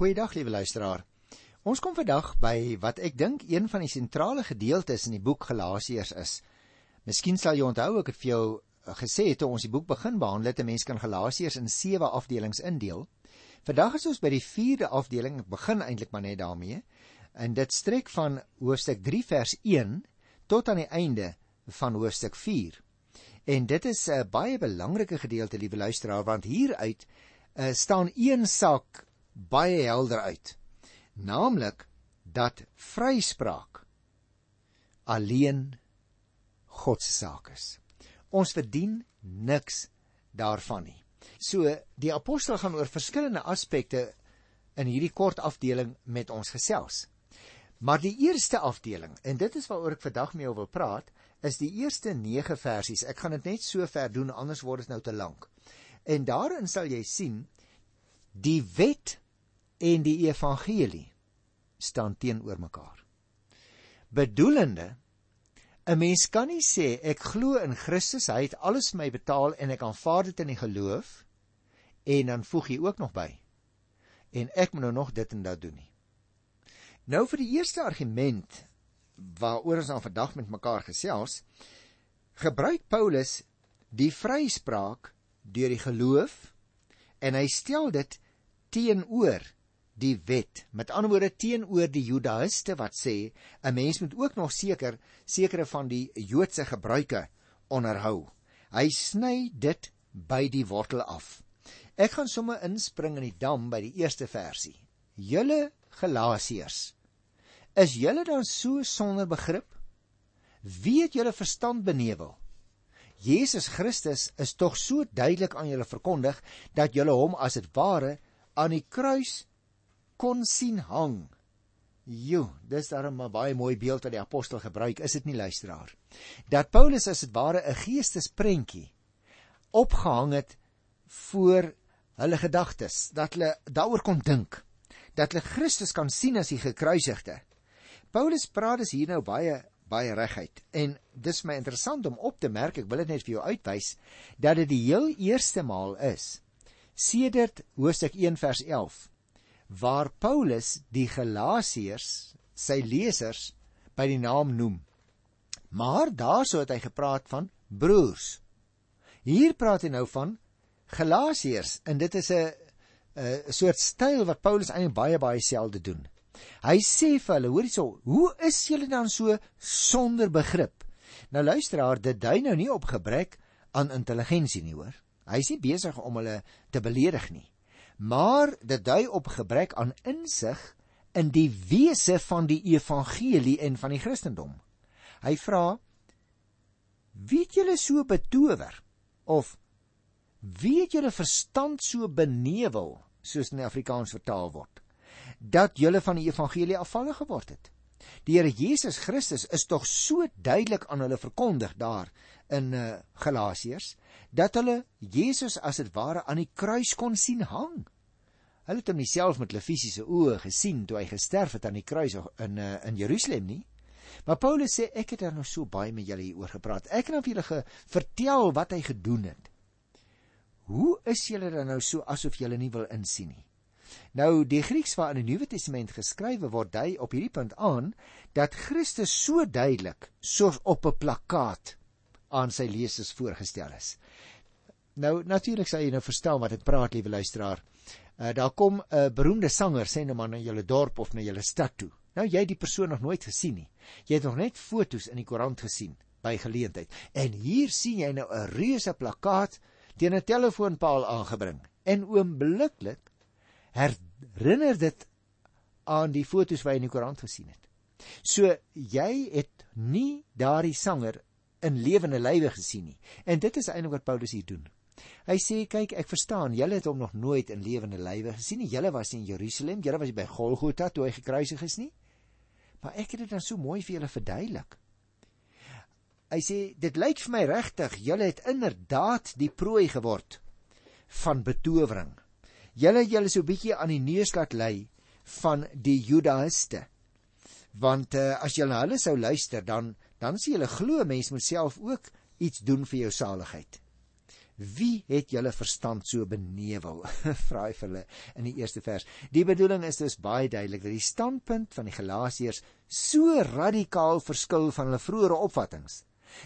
Goeiedag liewe luisteraar. Ons kom vandag by wat ek dink een van die sentrale gedeeltes in die boek Galasiërs is. Miskien sal jy onthou ek het vir jou eh, gesê toe ons die boek begin behandel het, 'n mens kan Galasiërs in 7 afdelings indeel. Vandag is ons by die 4de afdeling. Ek begin eintlik maar net daarmee. En dit strek van hoofstuk 3 vers 1 tot aan die einde van hoofstuk 4. En dit is 'n baie belangrike gedeelte, liewe luisteraar, want hieruit uh, staan een saak baie helder uit. Naamlik dat vryspraak alleen God se saak is. Ons verdien niks daarvan nie. So die apostel gaan oor verskillende aspekte in hierdie kort afdeling met ons gesels. Maar die eerste afdeling en dit is waaroor ek vandag mee wil praat, is die eerste 9 versies. Ek gaan dit net so ver doen anders word dit nou te lank. En daarin sal jy sien die wet en die evangelie staan teenoor mekaar. Bedoelende 'n mens kan nie sê ek glo in Christus, hy het alles vir my betaal en ek aanvaar dit in die geloof en dan voeg jy ook nog by en ek moet nou nog dit en dat doen nie. Nou vir die eerste argument waaroor ons aan vandag met mekaar gesels, gebruik Paulus die vryspraak deur die geloof en hy stel dit teenoor die wet. Met ander woorde teenoor die Judaïste wat sê 'n mens moet ook nog seker sekere van die Joodse gebruike onderhou. Hy sny dit by die wortel af. Ek gaan sommer inspring in die dam by die eerste versie. Julle Galasiërs, is julle dan so sonder begrip? Wie het julle verstand benevel? Jesus Christus is tog so duidelik aan julle verkondig dat julle hom as dit ware aan die kruis kon sien hang. Jo, dis darem 'n baie mooi beeld wat die apostel gebruik, is dit nie luisteraar? Dat Paulus as dit ware 'n geestesprentjie opgehang het voor hulle gedagtes, dat hulle daaroor kon dink, dat hulle Christus kan sien as die gekruisigde. Paulus praat dus hier nou baie baie reguit en dis my interessant om op te merk, ek wil dit net vir jou uitwys dat dit die heel eerste maal is sedert hoofstuk 1 vers 11 waar Paulus die Galasiërs sy lesers by die naam noem. Maar daarso het hy gepraat van broers. Hier praat hy nou van Galasiërs en dit is 'n 'n soort styl wat Paulus eintlik baie baie selde doen. Hy sê vir hulle, hoor hierso, hoe is julle dan so sonder begrip? Nou luisteraar, dit dui nou nie op gebrek aan intelligensie nie, hoor. Hy is nie besig om hulle te beledig nie. Maar dit dui op gebrek aan insig in die wese van die evangelie en van die Christendom. Hy vra: "Wie het julle so betower of wie het julle verstand so benevel, soos in Afrikaans vertaal word, dat julle van die evangelie afvallig geword het?" Die Here Jesus Christus is tog so duidelik aan hulle verkondig daar in uh, Galasiërs dat hulle Jesus as dit ware aan die kruis kon sien hang. Hulle het hom self met hulle fisiese oë gesien toe hy gesterf het aan die kruis in uh, in Jerusalem nie. Maar Paulus sê ek het daar nou so baie met julle hieroor gepraat. Ek het nou vir julle vertel wat hy gedoen het. Hoe is julle dan nou so asof julle nie wil insien nie? Nou die Grieks waarin die Nuwe Testament geskrywe word, dui op hierdie punt aan dat Christus so duidelik soos op 'n plakkaat aan sy lesers voorgestel is. Nou natuurlik sal jy nou verstaan wat dit praat, liewe luisteraar. Uh, daar kom 'n uh, beroemde sanger sê nou maar na julle dorp of na julle stad toe. Nou jy het die persoon nog nooit gesien nie. Jy het nog net fotos in die koerant gesien by geleentheid. En hier sien jy nou 'n reuse plakkaat teen 'n telefoonpaal aangebring. En oombliklik herinner dit aan die fotos wat jy in die koerant gesien het. So jy het nie daardie sanger in lewende lywe gesien nie. En dit is eintlik wat Paulus hier doen. Hy sê kyk, ek verstaan, julle het hom nog nooit in lewende lywe gesien nie. Julle was in Jerusalem, julle was by Golgotha toe hy gekruisig is nie. Maar ek het dit dan so mooi vir julle verduidelik. Hy sê dit lyk vir my regtig, julle het inderdaad die prooi geword van betowering. Julle julle so bietjie aan die neus laat lê van die Judaïste. Want uh, as julle hulle sou luister dan dan sê julle glo mens moet self ook iets doen vir jou saligheid. Wie het julle verstand so benevel? Vra hy vir hulle in die eerste vers. Die bedoeling is dus baie duidelik dat die standpunt van die Galasiërs so radikaal verskil van hulle vroeëre opvattinge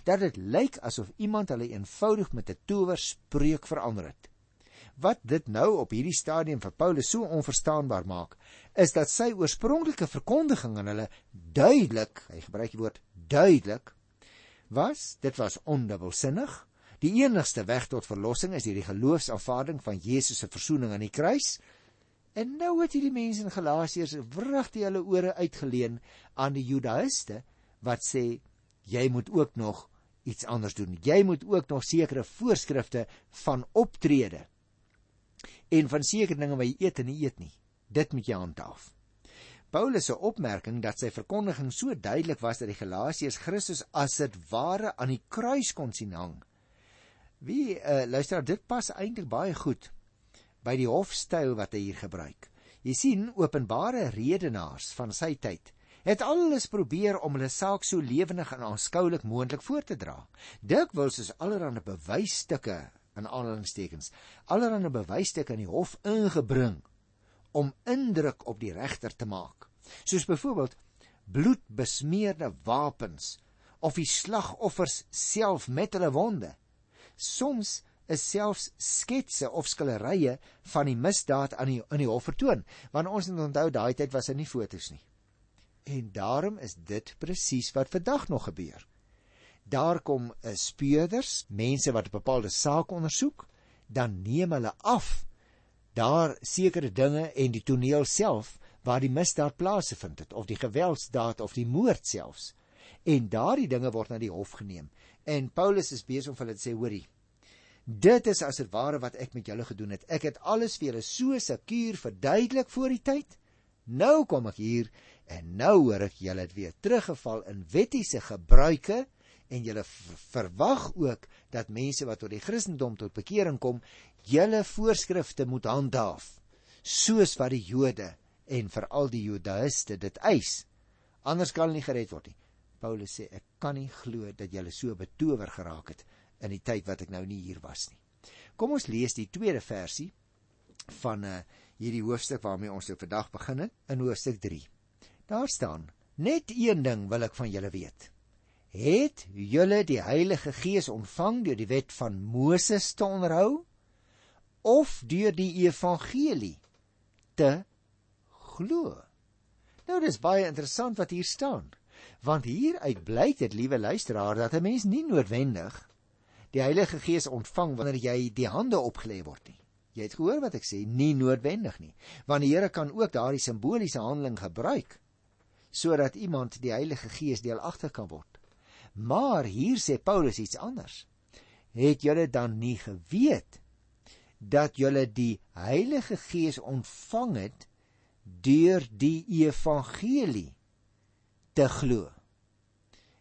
dat dit lyk asof iemand hulle eenvoudig met 'n towerspreuk verander het. Wat dit nou op hierdie stadium vir Paulus so onverstaanbaar maak, is dat sy oorspronklike verkondiging aan hulle duidelik, hy gebruik die woord duidelik, was dit was ondubbelsinnig. Die enigste weg tot verlossing is hierdie geloofsaanvaarding van Jesus se verzoening aan die kruis. En nou het hierdie mense in Galasiërs wrigtig hulle ore uitgeleen aan die Judaïste wat sê jy moet ook nog iets anders doen. Jy moet ook nog sekere voorskrifte van optrede en van sekere dinge wat jy eet en nie eet nie. Dit moet jy handhaaf. Paulus se opmerking dat sy verkondiging so duidelik was dat die Galasiërs Christus as dit ware aan die kruis kon sien hang. Wie uh, luister, dit pas eintlik baie goed by die hofstyl wat hy hier gebruik. Jy sien, openbare redenaars van sy tyd het alles probeer om hulle saak so lewendig en aanskoulik moontlik voor te dra. Dikwels is allerlei bewysstukke in aanhalingstekens, allerlei bewysstukke in die hof ingebring om indruk op die regter te maak. Soos byvoorbeeld bloedbesmeerde wapens of die slagoffers self met hulle wonde. Soms is selfs sketse of skilderye van die misdaad aan die in die hof vertoon, want ons moet onthou daai tyd was daar nie fotos nie. En daarom is dit presies wat vandag nog gebeur. Daar kom eh, speurders, mense wat 'n bepaalde saak ondersoek, dan neem hulle af daar sekere dinge en die toneel self waar die misdaad plaasgevind het of die geweldsdaad of die moord selfs. En daardie dinge word na die hof geneem. En Paulus is besig om hulle te sê, hoorie, dit is as dit ware wat ek met julle gedoen het. Ek het alles vir julle so sekuur verduidelik voor die tyd. Nou kom ek hier En nou hoor ek julle het weer teruggeval in wettiese gebruike en julle verwag ook dat mense wat tot die Christendom tot bekering kom, julle voorskrifte moet handhaaf, soos wat die Jode en veral die Judaïste dit eis. Anders kan hulle nie gered word nie. Paulus sê ek kan nie glo dat julle so betower geraak het in die tyd wat ek nou nie hier was nie. Kom ons lees die tweede versie van uh, hierdie hoofstuk waarmee ons nou vandag begin in hoofstuk Daar staan: Net een ding wil ek van julle weet. Het julle die Heilige Gees ontvang deur die wet van Moses te onderhou of deur die evangelie te glo? Nou dis baie interessant wat hier staan. Want hieruit blyk dit, liewe luisteraar, dat 'n mens nie noodwendig die Heilige Gees ontvang wanneer jy die hande opgelê word nie. Jy het gehoor wat ek sê, nie noodwendig nie. Want die Here kan ook daardie simboliese handeling gebruik sodat iemand die Heilige Gees deelagtig kan word. Maar hier sê Paulus iets anders. Het julle dan nie geweet dat julle die Heilige Gees ontvang het deur die evangelie te glo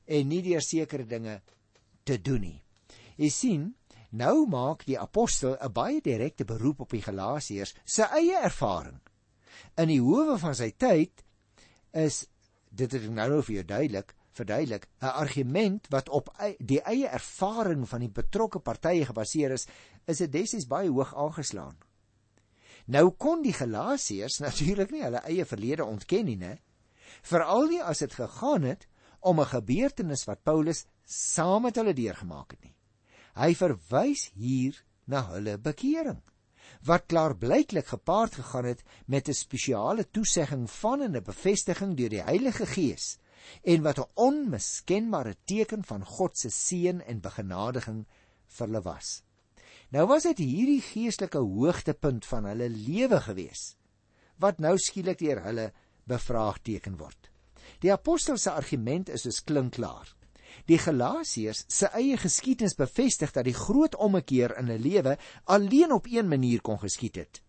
en nie deur sekere dinge te doen nie. Jy sien, nou maak die apostel 'n baie direkte beroep op die Galasiërs se eie ervaring. In die howe van sy tyd is dit het nou nou vir jou duidelik verduidelik 'n argument wat op die eie ervaring van die betrokke partye gebaseer is is dit destyds baie hoog aangeslaan. Nou kon die Galasiërs natuurlik nie hulle eie verlede ontken nie né? Veral nie as dit gegaan het om 'n gebeurtenis wat Paulus saam met hulle deurgemaak het nie. Hy verwys hier na hulle bekering wat klaarblyklik gepaard gegaan het met 'n spesiale toesegging van en 'n bevestiging deur die Heilige Gees en wat 'n onmiskenbare teken van God se seën en begenadiging vir hulle was. Nou was dit hierdie geestelike hoogtepunt van hulle lewe gewees wat nou skielik deur hulle bevraagteken word. Die apostel se argument is dus klinkklaar. Die Galasiërs se eie geskiedenis bevestig dat die groot ommekeer in 'n lewe alleen op een manier kon geskied het: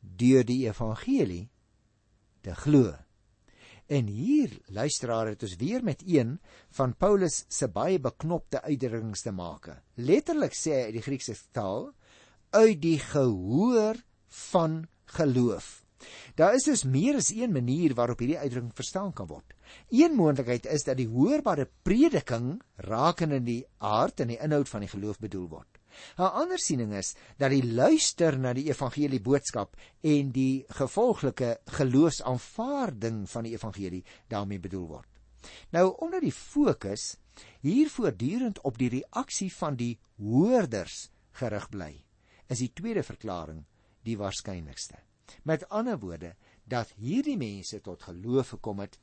deur die evangelie te glo. En hier luisteraar het ons weer met een van Paulus se baie beknopte uitdrukkings te maak. Letterlik sê hy uit die Griekse taal uit die gehoor van geloof. Daar is dus meer as een manier waarop hierdie uitdrukking verstaan kan word. Een moontlikheid is dat die hoorbare prediking rakende die aard en die inhoud van die geloof bedoel word. 'n Ander siening is dat die luister na die evangelie boodskap en die gevolglike geloofsaanvaarding van die evangelie daarmee bedoel word. Nou omdat die fokus hier voortdurend op die reaksie van die hoorders gerig bly, is die tweede verklaring die waarskynlikste. Met ander woorde dat hierdie mense tot geloof gekom het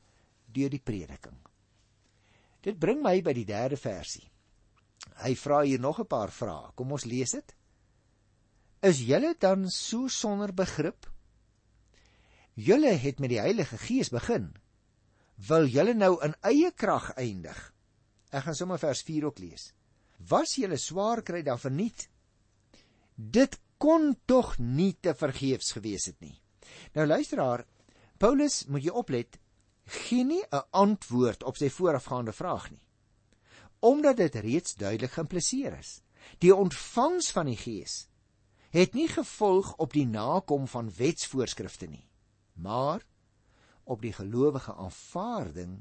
deur die prediking. Dit bring my by die derde versie. Hy vra hier nog 'n paar vrae. Kom ons lees dit. Is julle dan so sonder begrip? Julle het met die Heilige Gees begin. Wil julle nou in eie krag eindig? Ek gaan sommer vers 4 ook lees. Was julle swaar kry dan verniet? Dit kon tog nie te vergeefs gewees het nie. Nou luisteraar, Paulus, moet jy oplet, gee nie 'n antwoord op sy voorafgaande vraag nie. Omdat dit reeds duidelik geïmpliseer is. Die ontvangs van die Gees het nie gevolg op die nakom van wetsvoorskrifte nie, maar op die gelowige aanvaarding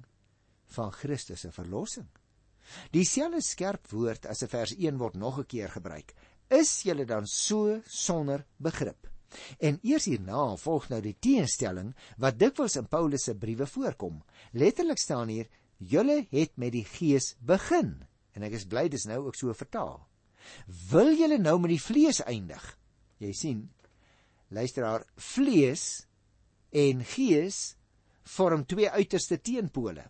van Christus se verlossing. Dieselfde skerp woord as 'n vers 1 word nog 'n keer gebruik. Is julle dan so sonder begrip? En eers hierna volg nou die teenstelling wat dikwels in Paulus se briewe voorkom. Letterlik staan hier: "Julle het met die Gees begin." En ek is bly dis nou ook so vertaal. Wil julle nou met die vlees eindig? Jy sien, luisteraar, vlees en gees vorm twee uiterste teenpole.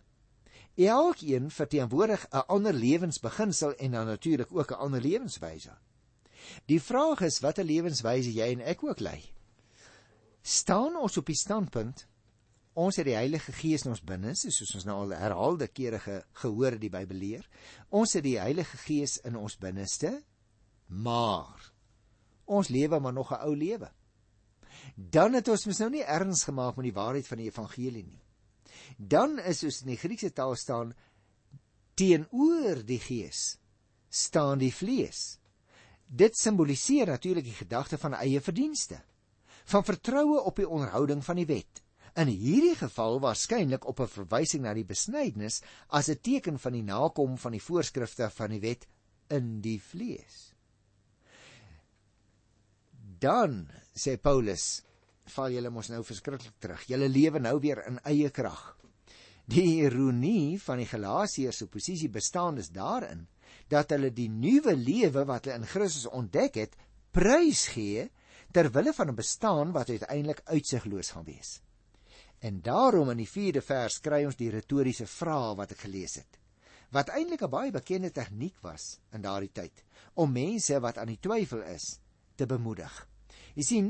Elkeen verteenwoordig 'n ander lewensbeginsel en dan natuurlik ook 'n ander lewenswyse. Die vraag is watter lewenswyse jy en ek ook lei. Staan ons op die standpunt ons het die Heilige Gees in ons binne, soos ons nou al herhaalde kere ge, gehoor die Bybel leer. Ons het die Heilige Gees in ons binneste, maar ons lewe maar nog 'n ou lewe. Dan het ons mos nou nie erns gemaak met die waarheid van die evangelie nie. Dan is soos in die Griekse taal staan teenoor die Gees staan die vlees. Dit simboliseer natuurlik die gedagte van eie verdienste, van vertroue op die onderhouding van die wet. In hierdie geval waarskynlik op 'n verwysing na die besnydenis as 'n teken van die nakom van die voorskrifte van die wet in die vlees. Dan sê Paulus, val julle mos nou verskriklik terug. Julle lewe nou weer in eie krag. Die ironie van die Galasiërs se posisie bestaan is daarin dat hulle die nuwe lewe wat hulle in Christus ontdek het, prys gee ter wille van 'n bestaan wat uiteindelik uitsigloos gaan wees. En daarom in die 4de vers kry ons die retoriese vraag wat ek gelees het, wat eintlik 'n baie bekende tegniek was in daardie tyd om mense wat aan die twyfel is te bemoedig. Jy sien,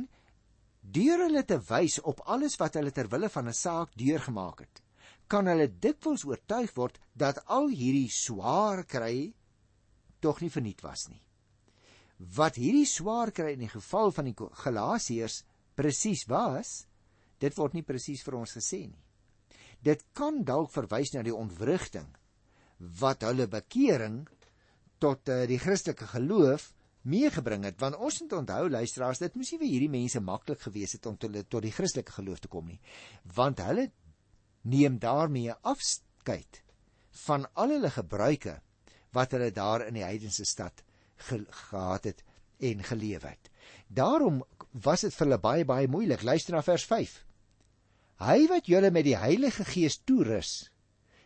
deur hulle te wys op alles wat hulle ter wille van 'n saak deurgemaak het, kan hulle dikwels oortuig word dat al hierdie swaar kry tog nie verniet was nie. Wat hierdie swaar kry in die geval van die Galasiërs presies was, dit word nie presies vir ons gesê nie. Dit kan dalk verwys na die ontwrigting wat hulle bekering tot uh, die Christelike geloof meegebring het want ons moet onthou luisteraars dit moes nie vir hierdie mense maklik gewees het om tot, tot die Christelike geloof te kom nie want hulle neem daarmee afskeid van al hulle gebruike wat hulle daar in die heidense stad ge gehad het en geleef het. Daarom was dit vir hulle baie baie moeilik. Luister na vers 5. Hy wat julle met die Heilige Gees toerus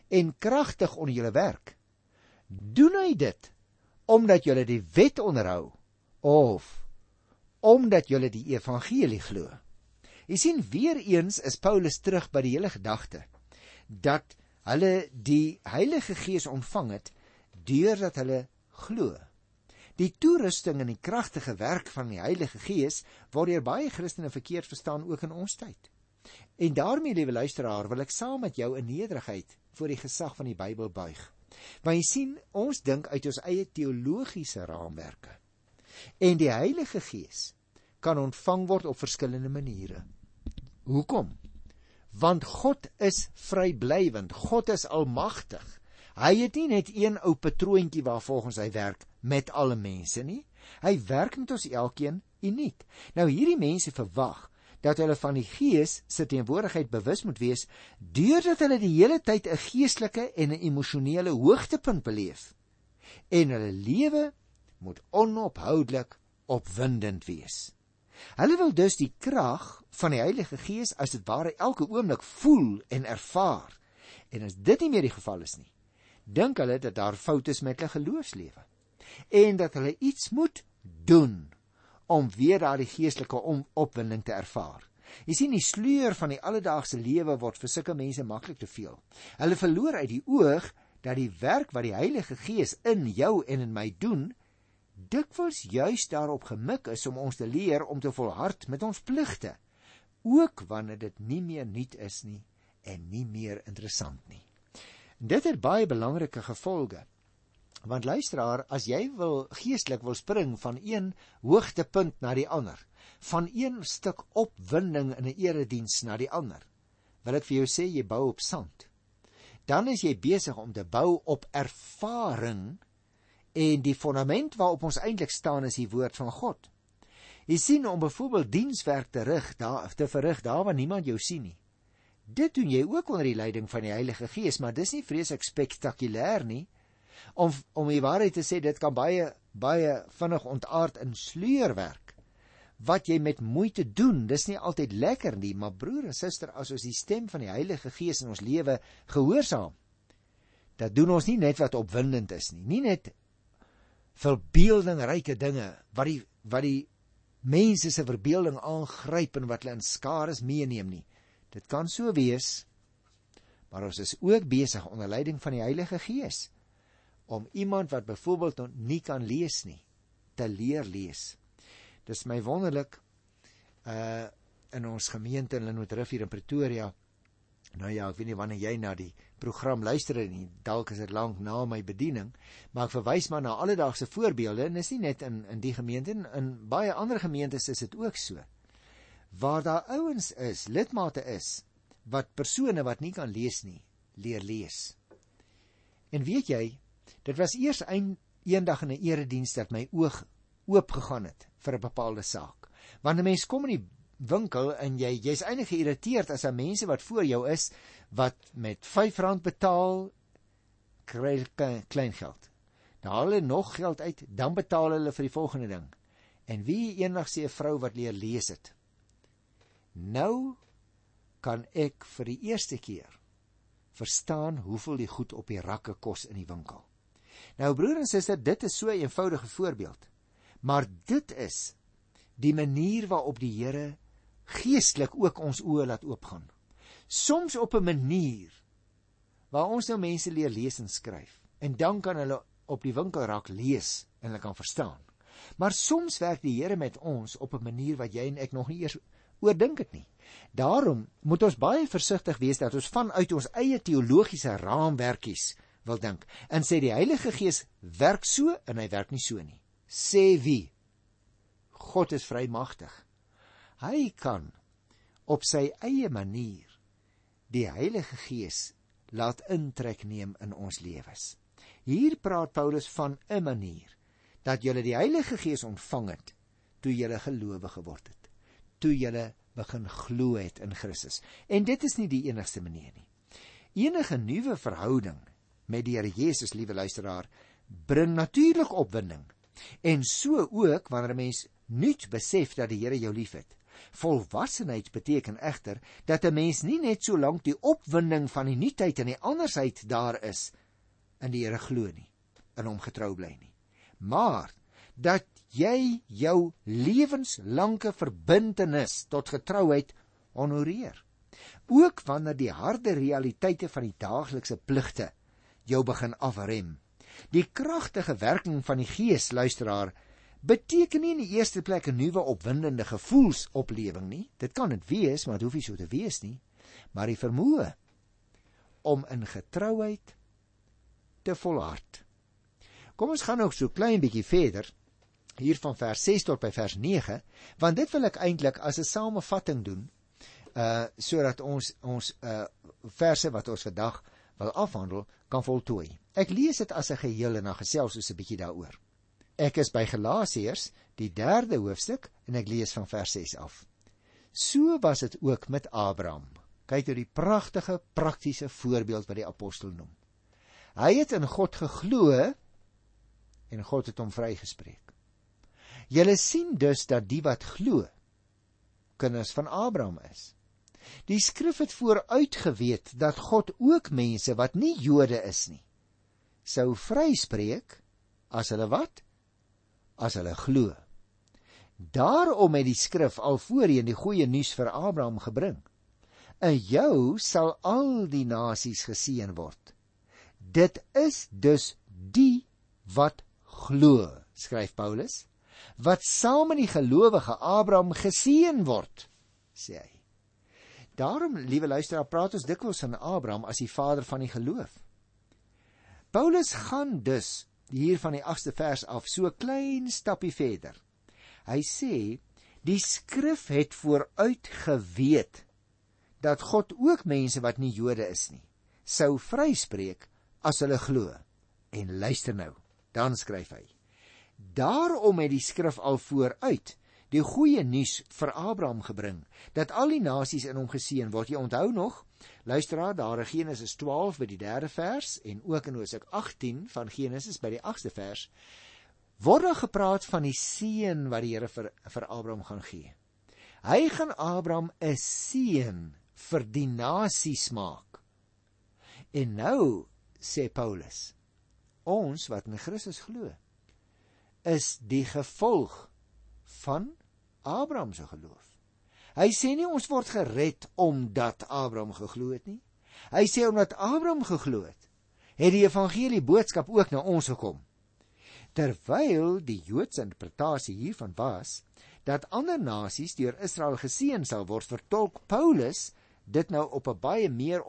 en kragtig onder julle werk, doen hy dit omdat julle die wet onderhou of omdat julle die evangelie glo. Jy sien weer eens is Paulus terug by die hele gedagte dat hulle die Heilige Gees ontvang het deurdat hulle glo. Die toerusting en die kragtige werk van die Heilige Gees word deur baie Christene verkeerd verstaan ook in ons tyd. En daarmee, liewe luisteraar, wil ek saam met jou in nederigheid voor die gesag van die Bybel buig. Want jy sien, ons dink uit ons eie teologiese raamwerke. En die Heilige Gees kan ontvang word op verskillende maniere. Hoekom? Want God is vryblywend. God is almagtig. Hy het nie net een ou patroontjie waarvolgens hy werk met alle mense nie. Hy werk met ons elkeen uniek. Nou hierdie mense verwag dat hulle van die Gees se teenwoordigheid bewus moet wees deurdat hulle die hele tyd 'n geestelike en 'n emosionele hoogtepunt beleef en hulle lewe moet onophoudelik opwindend wees. Hulle wil dus die krag van die Heilige Gees as dit ware elke oomblik voel en ervaar. En as dit nie meer die geval is nie, dink hulle dat daar foute is met hulle geloofslewe en dat hulle iets moet doen om weer daardie geestelike opwinding te ervaar. Jy sien die sleur van die alledaagse lewe word vir sulke mense maklik te veel. Hulle verloor uit die oog dat die werk wat die Heilige Gees in jou en in my doen, dikwels juis daarop gemik is om ons te leer om te volhard met ons pligte, ook wanneer dit nie meer nuut is nie en nie meer interessant nie. Dit het baie belangrike gevolge. Want luisteraar, as jy wil geestelik wil spring van een hoogtepunt na die ander, van een stuk opwinding in 'n erediens na die ander, wil ek vir jou sê jy bou op sand. Dan is jy besig om te bou op ervaring en die fondament waarop ons eintlik staan is die woord van God. Jy sien om byvoorbeeld dienswerk te rig, daar te verrig daar waar niemand jou sien nie. Dit doen jy ook onder die leiding van die Heilige Gees, maar dis nie vreeslik spektakulêr nie om om die waarheid te sê dit kan baie baie vinnig ontaard in sleurwerk wat jy met moeite doen. Dis nie altyd lekker nie maar broer en suster as ons die stem van die Heilige Gees in ons lewe gehoorsaam dat doen ons nie net wat opwindend is nie. Nie net verbeeldingryke dinge wat die wat die mense se verbeelding aangryp en wat hulle in skare meeneem nie. Dit kan so wees maar ons is ook besig onder leiding van die Heilige Gees om iemand wat byvoorbeeld nie kan lees nie te leer lees. Dis my wonderlik uh in ons gemeente in Lynnwood hier in Pretoria. Nou ja, ek weet nie wanneer jy na die program luister nie, dalk is dit lank na my bediening, maar ek verwys maar na alledaagse voorbeelde en is nie net in in die gemeente en in baie ander gemeentes is dit ook so. Waar daar ouens is, lidmate is wat persone wat nie kan lees nie, leer lees. En weet jy, Dit was eers een eendag in 'n erediens dat my oog oop gegaan het vir 'n bepaalde saak. Want 'n mens kom in die winkel en jy jy's eintlik geïrriteerd as daar mense wat voor jou is wat met R5 betaal kry klein geld. Dan haal hulle nog geld uit, dan betaal hulle vir die volgende ding. En wie eendag sê 'n vrou wat leer lees het. Nou kan ek vir die eerste keer verstaan hoeveel die goed op die rakke kos in die winkel. Nou broer en suster, dit is so 'n eenvoudige voorbeeld. Maar dit is die manier waarop die Here geestelik ook ons oë laat oopgaan. Soms op 'n manier waar ons nou mense leer lees en skryf en dan kan hulle op die winkelrak lees en hulle kan verstaan. Maar soms werk die Here met ons op 'n manier wat jy en ek nog nie eers oordink dit nie. Daarom moet ons baie versigtig wees dat ons vanuit ons eie teologiese raamwerkies wil dink en sê die Heilige Gees werk so en hy werk nie so nie. Sê wie? God is vrymagtig. Hy kan op sy eie manier die Heilige Gees laat intrek neem in ons lewens. Hier praat Paulus van 'n manier dat jy die Heilige Gees ontvang het toe jy gelowige geword het. Toe jy begin glo het in Christus. En dit is nie die enigste manier nie. Enige nuwe verhouding met die Here Jesus, liewe luisteraar, bring natuurlik opwinding. En so ook wanneer 'n mens nuut besef dat die Here jou liefhet. Volwassenheid beteken egter dat 'n mens nie net so lank die opwinding van die nuutheid en die andersheid daar is in die Here glo nie, in hom getrou bly nie, maar dat jy jou lewenslange verbintenis tot getrouheid honoreer. Ook wanneer die harde realiteite van die daaglikse pligte jou begin afrem. Die kragtige werking van die Gees, luisteraar, beteken nie in die eerste plek 'n nuwe opwindende gevoelsoplewing nie. Dit kan dit wees, maar dit hoef nie so te wees nie. Maar die vermoë om in getrouheid te volhard. Kom ons gaan nog so klein bietjie verder hier van vers 6 tot by vers 9, want dit wil ek eintlik as 'n samevatting doen uh sodat ons ons uh verse wat ons vandag wil afhandel kan voltooi. Ek lees dit as 'n geheel en dan gesels ons 'n bietjie daaroor. Ek is by Galasiërs, die 3de hoofstuk en ek lees van vers 6 af. So was dit ook met Abraham. Kyk hoe die pragtige praktiese voorbeeld wat die apostel noem. Hy het in God geglo en God het hom vrygespreek. Julle sien dus dat die wat glo kinders van Abraham is. Die skrif het vooruit geweet dat God ook mense wat nie Jode is nie sou vryspreek as hulle wat? As hulle glo. Daarom het die skrif al voorheen die goeie nuus vir Abraham gebring. In jou sal al die nasies geseën word. Dit is dus die wat glo, skryf Paulus, wat saam met die gelowige Abraham geseën word, sê hy. Daarom, liewe luisteraar, praat ons dikwels van Abraham as die vader van die geloof. Paulus gaan dus hier van die 8ste vers af so klein stappie verder. Hy sê die skrif het vooruit geweet dat God ook mense wat nie Jode is nie sou vryspreek as hulle glo. En luister nou, dan skryf hy: Daarom het die skrif al vooruit die goeie nuus vir Abraham gebring dat al die nasies in hom geseën word. Jy onthou nog? Luisteraar, daar in Genesis 12 by die 3de vers en ook in Hosea 18 van Genesis by die 8ste vers word daar gepraat van die seën wat die Here vir vir Abraham gaan gee. Hy gaan Abraham 'n seën vir die nasies maak. En nou sê Paulus, ons wat in Christus glo, is die gevolg van Abraham se geloof. Hy sê nie ons word gered omdat Abraham geglo het nie. Hy sê omdat Abraham geglo het, het die evangelie boodskap ook na ons gekom. Terwyl die Joodse interpretasie hiervan was dat ander nasies deur Israel geseën sal word, vertolk Paulus dit nou op 'n baie meer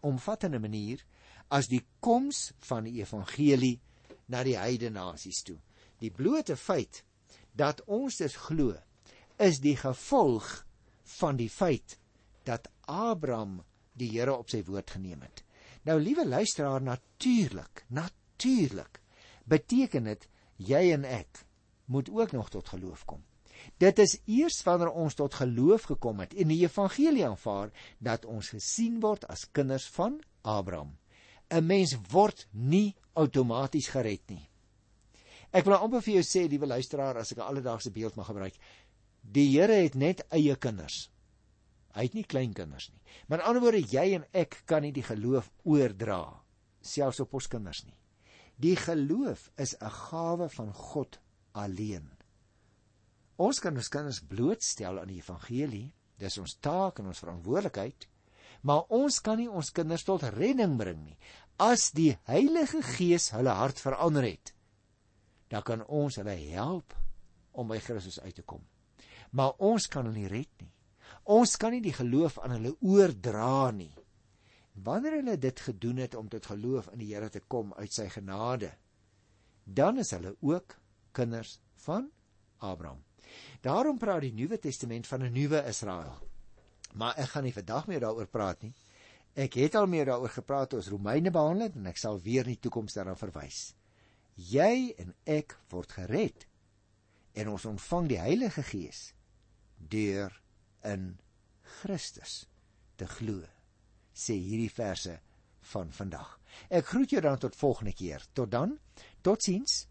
omvattende manier as die koms van die evangelie na die heidene nasies toe. Die blote feit dat ons dit glo is die gevolg van die feit dat Abraham die Here op sy woord geneem het. Nou liewe luisteraar, natuurlik, natuurlik beteken dit jy en ek moet ook nog tot geloof kom. Dit is eers wanneer ons tot geloof gekom het en die evangelie aanvaar dat ons gesien word as kinders van Abraham. 'n Mens word nie outomaties gered nie. Ek wil amper vir jou sê, liewe luisteraar, as ek 'n alledaagse beeld mag gebruik, die Here het net eie kinders. Hy het nie kleinkinders nie. Met ander woorde, jy en ek kan nie die geloof oordra selfs op ons kinders nie. Die geloof is 'n gawe van God alleen. Ons kan ons kinders blootstel aan die evangelie, dis ons taak en ons verantwoordelikheid, maar ons kan nie ons kinders tot redding bring nie as die Heilige Gees hulle hart verander het dan kan ons hulle help om by Christus uit te kom. Maar ons kan hulle nie red nie. Ons kan nie die geloof aan hulle oordra nie. Wanneer hulle dit gedoen het om tot geloof in die Here te kom uit sy genade, dan is hulle ook kinders van Abraham. Daarom praat die Nuwe Testament van 'n nuwe Israel. Maar ek gaan nie vandag meer daaroor praat nie. Ek het al meer daaroor gepraat toe ons Romeine behandel het en ek sal weer in die toekoms daarna verwys jy en ek word gered en ons ontvang die Heilige Gees deur in Christus te glo sê hierdie verse van vandag. Ek groet jou dan tot volgende keer. Tot dan. Totsiens